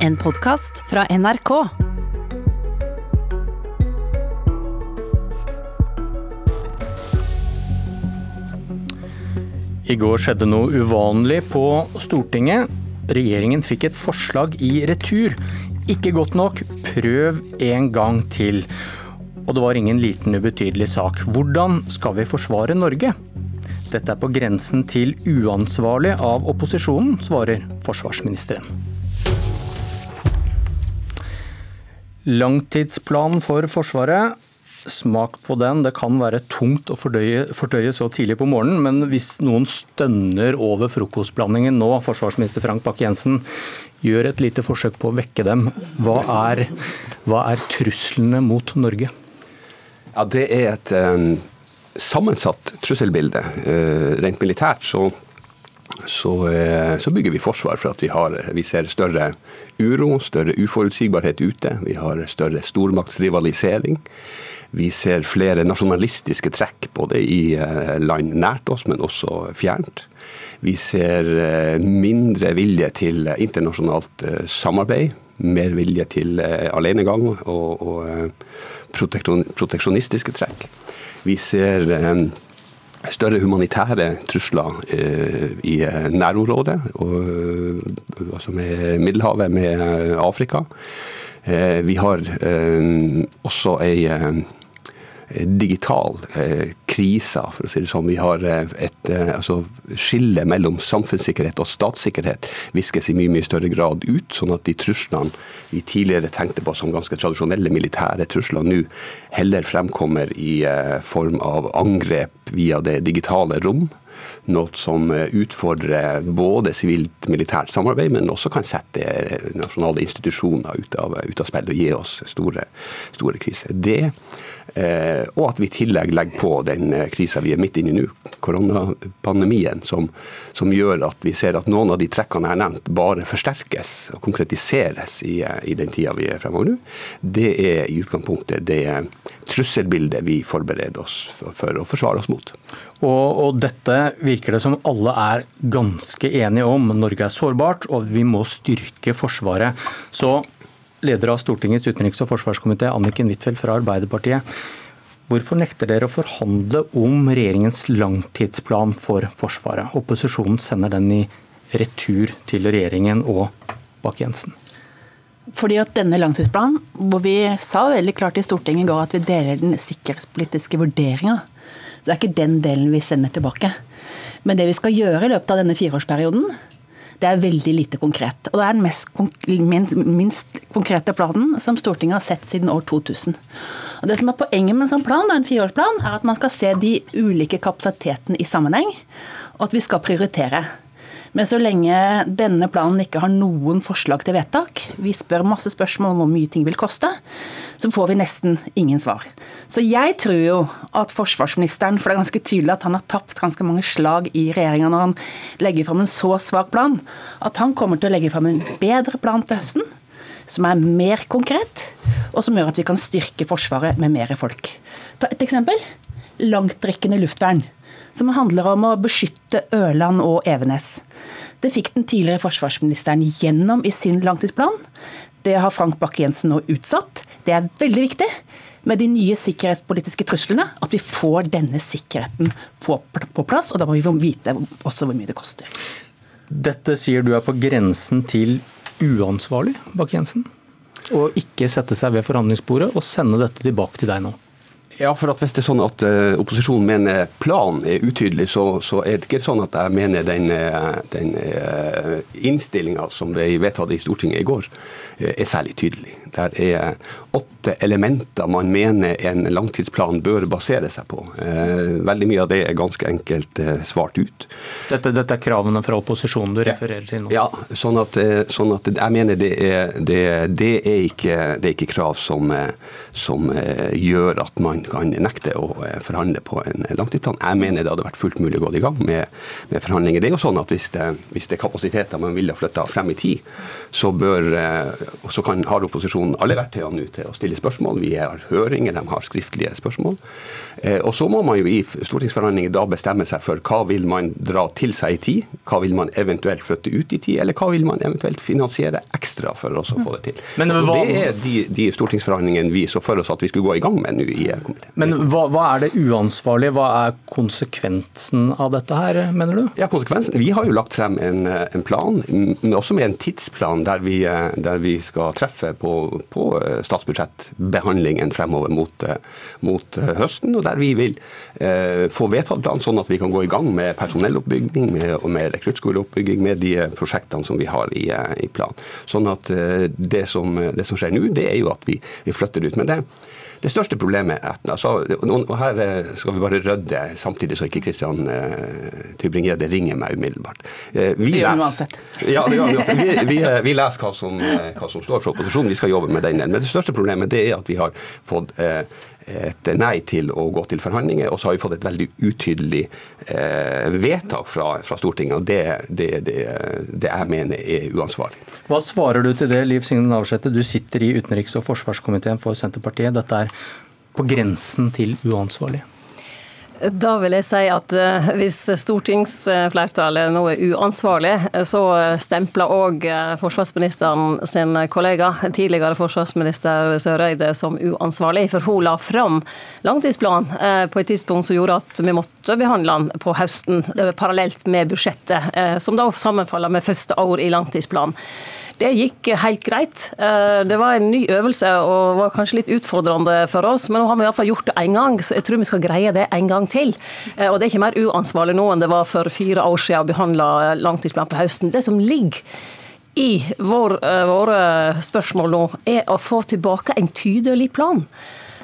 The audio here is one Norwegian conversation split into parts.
En podkast fra NRK. I går skjedde noe uvanlig på Stortinget. Regjeringen fikk et forslag i retur. Ikke godt nok, prøv en gang til. Og det var ingen liten ubetydelig sak. Hvordan skal vi forsvare Norge? Dette er på grensen til uansvarlig av opposisjonen, svarer forsvarsministeren. Langtidsplanen for Forsvaret Smak på den. Det kan være tungt å fordøye, fordøye, så tidlig på morgenen, men hvis noen stønner over frokostblandingen nå, forsvarsminister Frank Bakke-Jensen, gjør et lite forsøk på å vekke dem. Hva er, hva er truslene mot Norge? Ja, Det er et um, sammensatt trusselbilde. Uh, rent militært så, så, uh, så, bygger vi forsvar for at vi, har, vi ser større uro, større uforutsigbarhet ute. Vi har større stormaktsrivalisering. Vi ser flere nasjonalistiske trekk, både i eh, land nært oss, men også fjernt. Vi ser eh, mindre vilje til internasjonalt eh, samarbeid, mer vilje til alenegang og, og proteksjonistiske trekk. Vi ser større humanitære trusler i nærområdet, altså med Middelhavet, med Afrika. Vi har også ei digital eh, krise, for å si det sånn. Vi har eh, et eh, altså, skille mellom samfunnssikkerhet og statssikkerhet viskes i mye mye større grad ut, sånn at de truslene vi tidligere tenkte på som ganske tradisjonelle militære trusler, nå heller fremkommer i eh, form av angrep via det digitale rom. Noe som utfordrer både sivilt-militært samarbeid, men også kan sette nasjonale institusjoner ut av, ut av spill og gi oss store, store kriser. Det Eh, og at vi i tillegg legger på den eh, krisa vi er midt inne i nå, koronapandemien, som, som, gjør at vi ser at noen av de trekkene jeg har nevnt, bare forsterkes og konkretiseres i, eh, i den tida vi er fremover nå. Det er i utgangspunktet det trusselbildet vi forbereder oss for, å forsvare oss mot. Og, og, dette virker det som alle er ganske enige om. Norge er sårbart, og vi må styrke Forsvaret. Så leder av Stortingets utenriks- og forsvarskomité, Anniken Huitfeldt fra Arbeiderpartiet. Hvorfor nekter dere å forhandle om regjeringens langtidsplan for Forsvaret? Opposisjonen sender den i retur til regjeringen og Bakke-Jensen. Fordi at denne langtidsplanen, hvor vi sa veldig klart i Stortinget i går at vi deler den sikkerhetspolitiske vurderinga. Så det er ikke den delen vi sender tilbake. Men det vi skal gjøre i løpet av denne fireårsperioden, det er veldig lite konkret. Og det er den mest, minst, minst konkrete planen som Stortinget har sett siden år 2000. Og det som er Poenget med en sånn plan, en fireårsplan, er at man skal se de ulike kapasitetene i sammenheng, og at vi skal prioritere. Men så lenge denne planen ikke har noen forslag til vedtak, vi spør masse spørsmål om hvor mye ting vil koste, så får vi nesten ingen svar. Så jeg tror jo at forsvarsministeren, for det er ganske tydelig at han har tapt ganske mange slag i regjeringa når han legger fram en så svak plan, at han kommer til å legge fram en bedre plan til høsten. Som er mer konkret, og som gjør at vi kan styrke Forsvaret med mer folk. Ta et eksempel. Langtrekkende luftvern som handler om å beskytte Ørland og Evenes. Det fikk den tidligere forsvarsministeren gjennom i sin langtidsplan. Det har Frank Bakke-Jensen nå utsatt. Det er veldig viktig med de nye sikkerhetspolitiske truslene at vi får denne sikkerheten på, på plass. Og da må vi vite også hvor mye det koster. Dette sier du er på grensen til uansvarlig, Bakke-Jensen? Å ikke sette seg ved forhandlingsbordet og sende dette tilbake til deg nå? Ja, for Hvis det er sånn at uh, opposisjonen mener planen er utydelig, så, så, er det ikke sånn at jeg mener den, eh, den uh, innstillinga som ble vedtatt i Stortinget i går, uh, er særlig tydelig. Der er åtte elementer man mener en langtidsplan bør basere seg på. Veldig mye av det er ganske enkelt svart ut. Dette, dette er kravene fra opposisjonen du refererer til nå? Ja, sånn at, sånn at jeg mener det er, det, det er, ikke, det er ikke krav som, som gjør at man kan nekte å forhandle på en langtidsplan. Jeg mener det hadde vært fullt mulig å gå i gang med, med forhandlinger. Det er jo sånn at Hvis det, hvis det er kapasiteter man ville flytta frem i tid, så, bør, så kan, har opposisjonen alle verktøyene nå til å stille spørsmål. Vi har høringer, de har skriftlige spørsmål. Og Så må man jo i stortingsforhandlinger da bestemme seg for hva vil man dra til seg i tid, hva vil man eventuelt flytte ut i tid, eller hva vil man eventuelt finansiere ekstra for å få det til. Men hva... Det er de, de, stortingsforhandlingene vi så for oss at vi skulle gå i gang med nå i komiteen. Men hva, hva, er det uansvarlige? Hva er konsekvensen av dette her, mener du? Ja, konsekvensen? Vi har jo lagt frem en, en plan, men også med en tidsplan der vi, der vi skal treffe på, på statsbudsjettbehandlingen fremover mot, mot, høsten, og der vi vil eh, få vedtatt plan sånn at vi kan gå i gang med personelloppbygging med, og med rekruttskoleoppbygging med de prosjektene som vi har i, i plan. Sånn at eh, det som, det som skjer nå, det er jo at vi, vi flytter ut. med det, det største problemet er altså, og Her eh, skal vi bare rydde, samtidig så ikke Kristian uh, Tybring-Gjedde ringer meg umiddelbart. Uh, vi, det gjør uansett. Ja, vi, vi, vi, vi, leser hva som, hva som står fra opposisjonen, vi skal jobbe med den. Men det største problemet det er at vi har fått uh, et nei til å gå til forhandlinger, og så har vi fått et veldig utydelig eh, vedtak fra, fra, Stortinget. og det, det, det, det, jeg mener er uansvarlig. Hva svarer du til det, Liv Signe Navarsete? Du sitter i utenriks- og forsvarskomiteen for Senterpartiet. Dette er på grensen til uansvarlig. Da vil jeg si at eh, hvis stortingsflertallet nå er uansvarlig, så stempler òg eh, forsvarsministeren sin kollega, tidligere forsvarsminister Søreide, som uansvarlig. For hun la fram langtidsplanen eh, på et tidspunkt som gjorde at vi måtte behandle den på høsten, parallelt med budsjettet, som da sammenfaller med første år i langtidsplanen. Det gikk helt greit. Eh, det var en ny øvelse og var kanskje litt utfordrende for oss, men nå har vi iallfall gjort det én gang, så jeg tror vi skal greie det en gang til. Eh, og det er ikke mer uansvarlig nå enn det var for fire år siden å behandle langtidsplanen på høsten. Det som ligger i vår, eh, våre spørsmål nå, er å få tilbake en tydelig plan.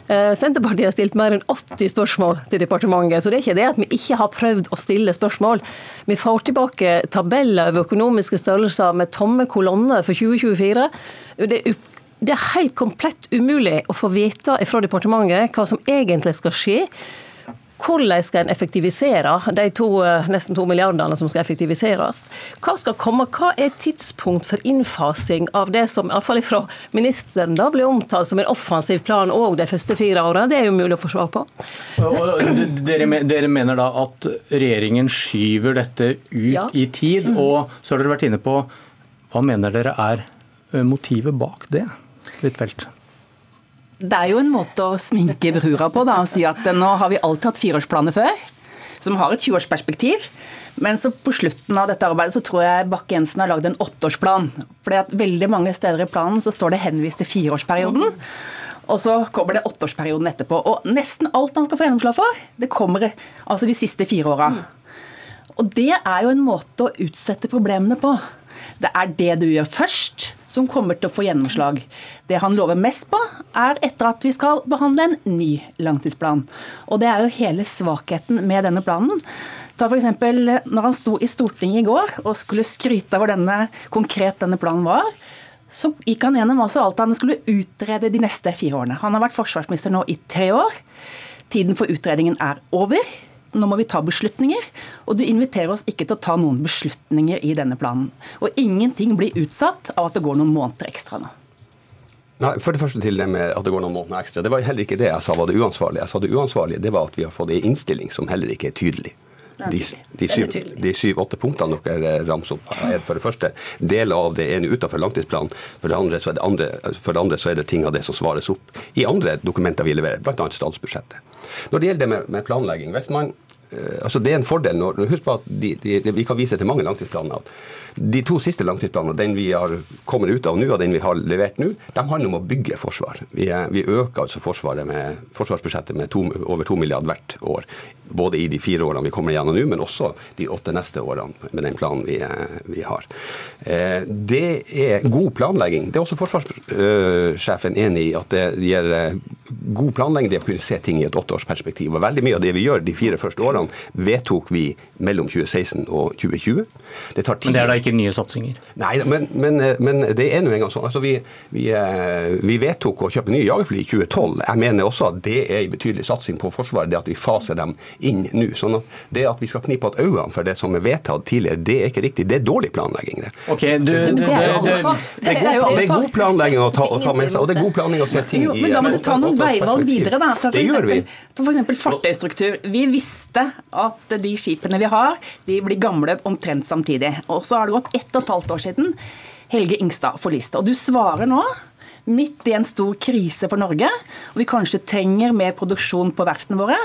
Eh, Senterpartiet har stilt mer enn 80 spørsmål til departementet, så det er ikke det at vi ikke har prøvd å stille spørsmål. Vi får tilbake tabeller over økonomiske størrelser med tomme kolonner for 2024. Det er, det er helt komplett umulig å få vite fra departementet hva som egentlig skal skje hvordan skal en effektivisere de to, eh, nesten to milliardene som skal effektiviseres? Hva skal komme? Hva er tidspunkt for innfasing av det som iallfall fra ministeren da blir omtalt som en offensiv plan òg de første fire årene? Det er jo mulig å få svar på. Dere, dere, mener da at regjeringen skyver dette ut ja. i tid, og så har dere vært inne på hva mener dere er eh, motivet bak det? Litt det er jo en måte å sminke brura på da, og si at nå har vi alltid hatt fireårsplaner før, som har et 20-årsperspektiv. Men så på slutten av dette arbeidet så tror jeg Bakke-Jensen har lagd en åtteårsplan. At veldig mange steder i planen så står det henvist til fireårsperioden. Og så kommer det åtteårsperioden etterpå. Og nesten alt han skal få gjennomslag for, det kommer altså de siste fire åra. Og det er jo en måte å utsette problemene på. Det er det du gjør først, som kommer til å få gjennomslag. Det han lover mest på, er etter at vi skal behandle en ny langtidsplan. Og det er jo hele svakheten med denne planen. Ta f.eks. når han sto i Stortinget i går og skulle skryte av hvor denne, konkret denne planen var. Så gikk han gjennom også alt han skulle utrede de neste fire årene. Han har vært forsvarsminister nå i tre år. Tiden for utredningen er over nå må vi ta beslutninger. Og du inviterer oss ikke til å ta noen beslutninger i denne planen. Og ingenting blir utsatt av at det går noen måneder ekstra nå. Nei, for det første til det med at det går noen måneder ekstra. Det var heller ikke det jeg sa var det uansvarlige. Jeg sa det uansvarlige det var at vi har fått en innstilling som heller ikke er tydelig. De, de, syv-åtte syv-åtte punktene dere ramser opp, er for det første deler av det ene utenfor langtidsplanen. For det, andre så er det andre, for det andre så er det ting av det som svares opp i andre dokumenter vi leverer, bl.a. statsbudsjettet. Når det gjelder det med, med planlegging hvis man Eh, altså Det er en fordel når, Husk på at de, de, vi kan vise til mange langtidsplaner at de to siste langtidsplanene, den vi har kommet ut av nå og den vi har levert nå, de handler om å bygge forsvar. Vi, vi øker altså med, forsvarsbudsjettet med to, over 2 milliarder hvert år. Både i de fire årene vi kommer gjennom nå, men også de åtte neste årene med den planen vi, vi har. Eh, det er god planlegging. Det er også forsvarssjefen enig i at det gir god planlegging, det å kunne se ting i et åtteårsperspektiv. Og veldig mye av det vi gjør de fire første årene, vedtok vi mellom 2016 og 2020. Det tar tid. Men det er da ikke nye satsinger? Nei, men, men, men det er nå engang sånn. Altså, vi, vi, eh, vi, vedtok å kjøpe nye jagerfly i 2012. Jeg mener også at det er en betydelig satsing på Forsvaret, det at vi faser dem inn nå. Sånn at det at vi skal knipe igjen øynene for det som er vedtatt tidligere, det er ikke riktig. Det er dårlig planlegging. Det, okay, du, det, det, det, er god planlegging å ta, å ta med seg, og det er god planlegging å se ting i Men da må du ta noen veivalg videre, da. For det gjør vi. For eksempel fartøystruktur. Vi visste at de skipene vi har, de blir gamle omtrent samtidig. Og så har det gått ett og et halvt år siden Helge Ingstad forliste. Og du svarer nå midt i en stor krise for Norge, og vi kanskje trenger mer produksjon på verftene våre,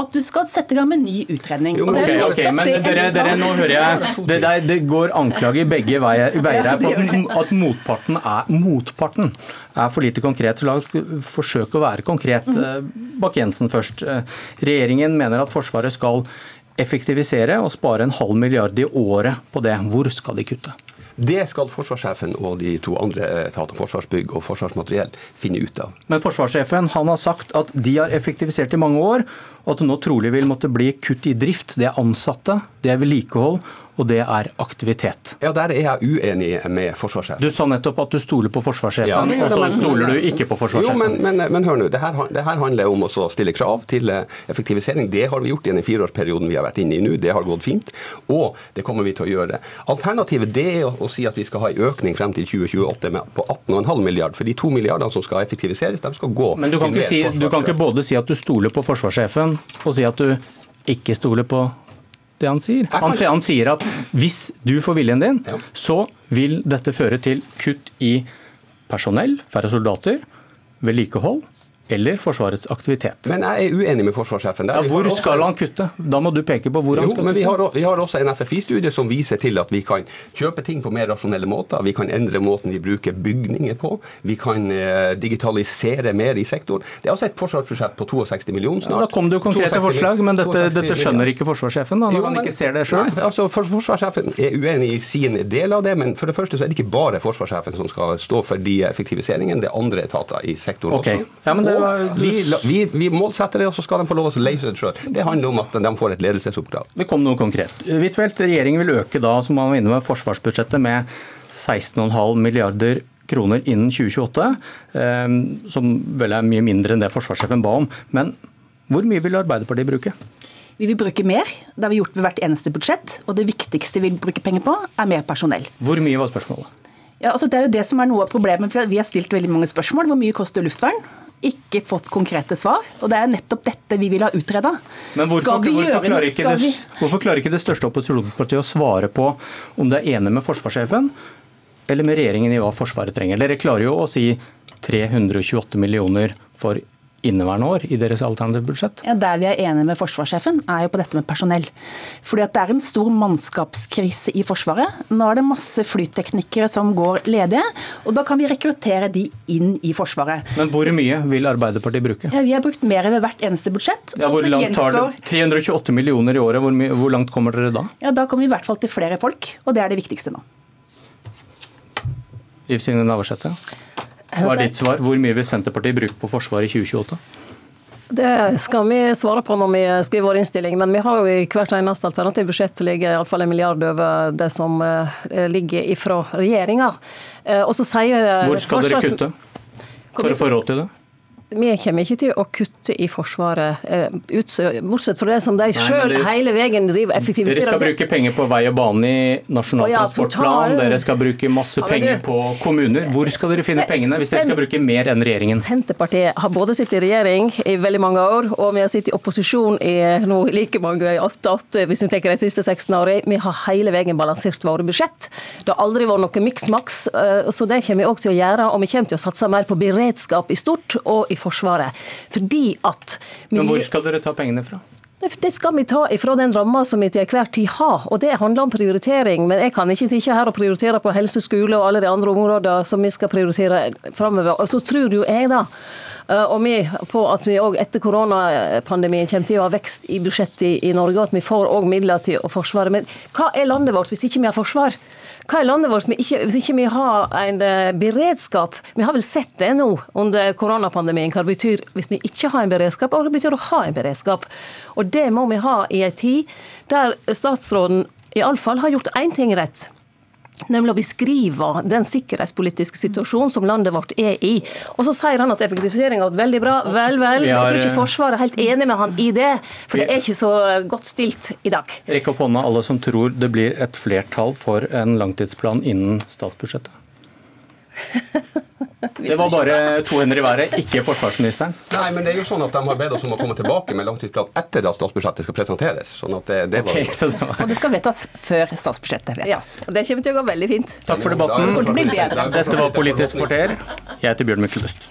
at du skal sette i gang med ny utredning. Jo, okay, okay, men dere, dere, nå hører jeg det, der, det går anklager begge veier, veier her på at motparten er, motparten er for lite konkret. Så la oss forsøke å være konkret. Mm. Eh, Bakke-Jensen først. Eh, regjeringen mener at Forsvaret skal effektivisere og spare en halv milliard i året på det. Hvor skal de kutte? Det skal forsvarssjefen og de to andre etatene, Forsvarsbygg og Forsvarsmateriell, finne ut av. Men forsvarssjefen han har sagt at de har effektivisert i mange år, og at det nå trolig vil måtte bli kutt i drift. Det er ansatte, det er vedlikehold og det er aktivitet. Ja, Der er jeg uenig med forsvarssjefen. Du sa nettopp at du stoler på forsvarssjefen, ja, og så stoler du ikke på forsvarssjefen. Jo, men, men, men hør nå, det her, det her, handler om å stille krav til eh, effektivisering. Det har vi gjort i den fireårsperioden vi har vært inne i nå. Det har gått fint, og det kommer vi til å gjøre. Alternativet det er å, å si at vi skal ha en økning frem til 2028 med, på 18,5 milliard, for de to milliardene som skal effektiviseres, de skal gå Men du kan, ikke, si, du kan ikke både si at du stoler på forsvarssjefen, og si at du ikke stoler på det han sier. Han, han sier at hvis du får viljen din, så vil dette føre til kutt i personell, færre soldater, vedlikehold eller Forsvarets aktivitet. Men jeg er uenig med forsvarssjefen. Ja, hvor skal han kutte? Da må du peke på hvor han skal kutte. Vi har, vi har også en FFI-studie som viser til at vi kan kjøpe ting på mer rasjonelle måter. Vi kan endre måten vi bruker bygninger på. Vi kan uh, digitalisere mer i sektoren. Det er altså et forsvarsbudsjett på 62 millioner snart. Ja, da kom det jo konkrete forslag, men dette, dette skjønner ikke forsvarssjefen da, når jo, men, han ikke ser det sjøl? Altså, for, forsvarssjefen er uenig i sin del av det, men for det første så er det ikke bare forsvarssjefen som skal stå for de effektiviseringene. Det er andre etater i sektoren okay. også. Ja, men det vi, vi, vi, målsetter det, og så skal de få lov til å løse det sjøl. Det handler om at de får et ledelsesoppdrag. Det kom noe konkret. Huitfeldt, regjeringen vil øke da, som man var inne med, forsvarsbudsjettet med 16,5 milliarder kroner innen 2028, eh, som vel er mye mindre enn det forsvarssjefen ba om. Men hvor mye vil Arbeiderpartiet bruke? Vi vil bruke mer. Det har vi gjort ved hvert eneste budsjett. Og det viktigste vi vil bruke penger på, er mer personell. Hvor mye var spørsmålet? Ja, altså Det er jo det som er noe av problemet. for Vi har stilt veldig mange spørsmål. Hvor mye koster luftvern? Ikke fått konkrete svar. Og det er nettopp dette vi vil ha utreda. Men hvorfor, hvorfor, klarer ikke det, hvorfor klarer ikke det største opposisjonspartiet å svare på om det er enig med forsvarssjefen eller med regjeringen i hva Forsvaret trenger? Dere klarer jo å si 328 millioner for inneværende år i deres alternative budsjett? Ja, Der vi er enige med forsvarssjefen, er jo på dette med personell. Fordi at Det er en stor mannskapskrise i Forsvaret. Nå er det masse flyteknikere som går ledige, og da kan vi rekruttere de inn i Forsvaret. Men hvor mye vil Arbeiderpartiet bruke? Ja, Vi har brukt mer ved hvert eneste budsjett. Ja, hvor langt tar det? 328 millioner i året, hvor, hvor langt kommer dere da? Ja, Da kommer vi i hvert fall til flere folk, og det er det viktigste nå. Liv Signe Navarsete? Hva er ditt svar? Hvor mye vil Senterpartiet bruke på Forsvaret i 2028? Det skal vi svare på når vi skriver vår innstilling, men vi har jo i hvert eneste alternativ budsjett ligger iallfall en milliard over det som eh, ligger ifra regjeringa. Eh, og så sier Hvor skal dere kutte for å få råd til det? Vi kommer ikke til å kutte i Forsvaret, ut, bortsett fra det som de sjøl hele veien driver effektiviserer. Dere skal bruke penger på vei og bane i Nasjonal ja, transportplan, dere skal bruke masse penger på kommuner. Hvor skal dere finne pengene hvis dere skal bruke mer enn regjeringen? Senterpartiet har både sittet i regjering i veldig mange år, og vi har sittet i opposisjon i nå like mange, åtte, åtte, hvis vi tenker de siste 16 årene. Vi har hele veien balansert våre budsjett. Det har aldri vært noe miks-maks, eh, så det kommer vi òg til å gjøre. Og vi kommer til å satse mer på beredskap i stort og i Forsvaret. Fordi at Men hvor skal dere ta pengene fra? Det skal vi ta ifra den ramma som vi til enhver tid har. Og det handler om prioritering. Men jeg kan ikke sitte her og prioritere på helse, skole og alle de andre områdene som vi skal prioritere framover. Og så tror jo jeg da og vi på at vi òg etter koronapandemien kommer til å ha vekst i budsjettet i Norge, og at vi får òg midler til forsvare, Men hva er landet vårt hvis ikke vi har forsvar? Hva er landet vårt hvis ikke vi har en eh, beredskap? Vi har vel sett det nå under koronapandemien, hva det betyr hvis vi ikke har en beredskap, og hva det betyr å ha en beredskap. Og det må vi ha i en tid der statsråden iallfall har gjort én ting rett nemlig å beskrive den sikkerhetspolitiske situasjonen som landet vårt er i. Og så sier han at effektivisering har vært veldig bra. Vel, vel. Jeg tror ikke Forsvaret er helt enig med han i det, for det er ikke så godt stilt i dag. Rekk opp hånda alle som tror det blir et flertall for en langtidsplan innen statsbudsjettet. Det var bare to hender i været, ikke forsvarsministeren. Nei, men det er jo sånn at de har bedt oss om å komme tilbake med langtidsplan etter at statsbudsjettet skal presenteres. sånn at det, det var... Okay, det var... Og det skal vedtas før statsbudsjettet vedtas. Ja, det kommer til å gå veldig fint. Takk for debatten. Dette var Politisk kvarter. Jeg heter Bjørn Myklebust.